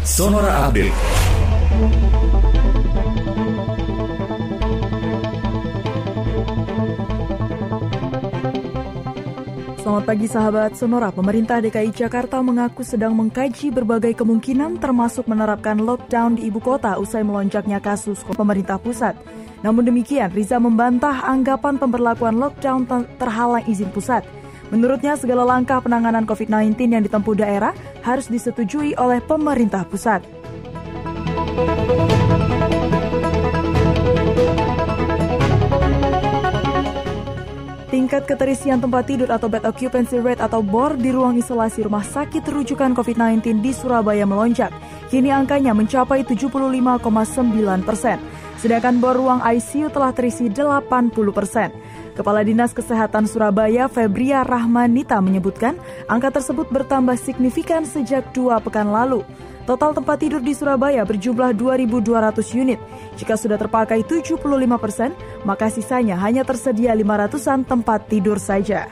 Sonora Update. Selamat pagi sahabat Sonora. Pemerintah DKI Jakarta mengaku sedang mengkaji berbagai kemungkinan termasuk menerapkan lockdown di ibu kota usai melonjaknya kasus pemerintah pusat. Namun demikian, Riza membantah anggapan pemberlakuan lockdown terhalang izin pusat. Menurutnya, segala langkah penanganan COVID-19 yang ditempuh daerah harus disetujui oleh pemerintah pusat. Tingkat keterisian tempat tidur atau bed occupancy rate atau BOR di ruang isolasi rumah sakit rujukan COVID-19 di Surabaya melonjak. Kini angkanya mencapai 75,9 persen. Sedangkan bor ruang ICU telah terisi 80 persen. Kepala Dinas Kesehatan Surabaya Febria Rahmanita menyebutkan angka tersebut bertambah signifikan sejak dua pekan lalu. Total tempat tidur di Surabaya berjumlah 2.200 unit. Jika sudah terpakai 75 persen, maka sisanya hanya tersedia 500-an tempat tidur saja.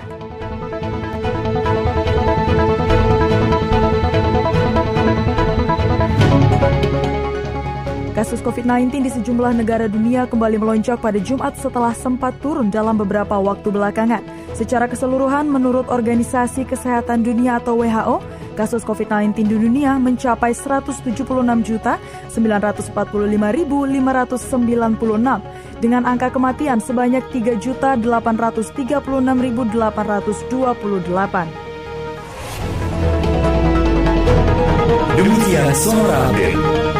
Kasus COVID-19 di sejumlah negara dunia kembali melonjak pada Jumat setelah sempat turun dalam beberapa waktu belakangan. Secara keseluruhan, menurut Organisasi Kesehatan Dunia atau WHO, kasus COVID-19 di dunia mencapai 176.945.596 dengan angka kematian sebanyak 3.836.828. Demikian Sonora Update.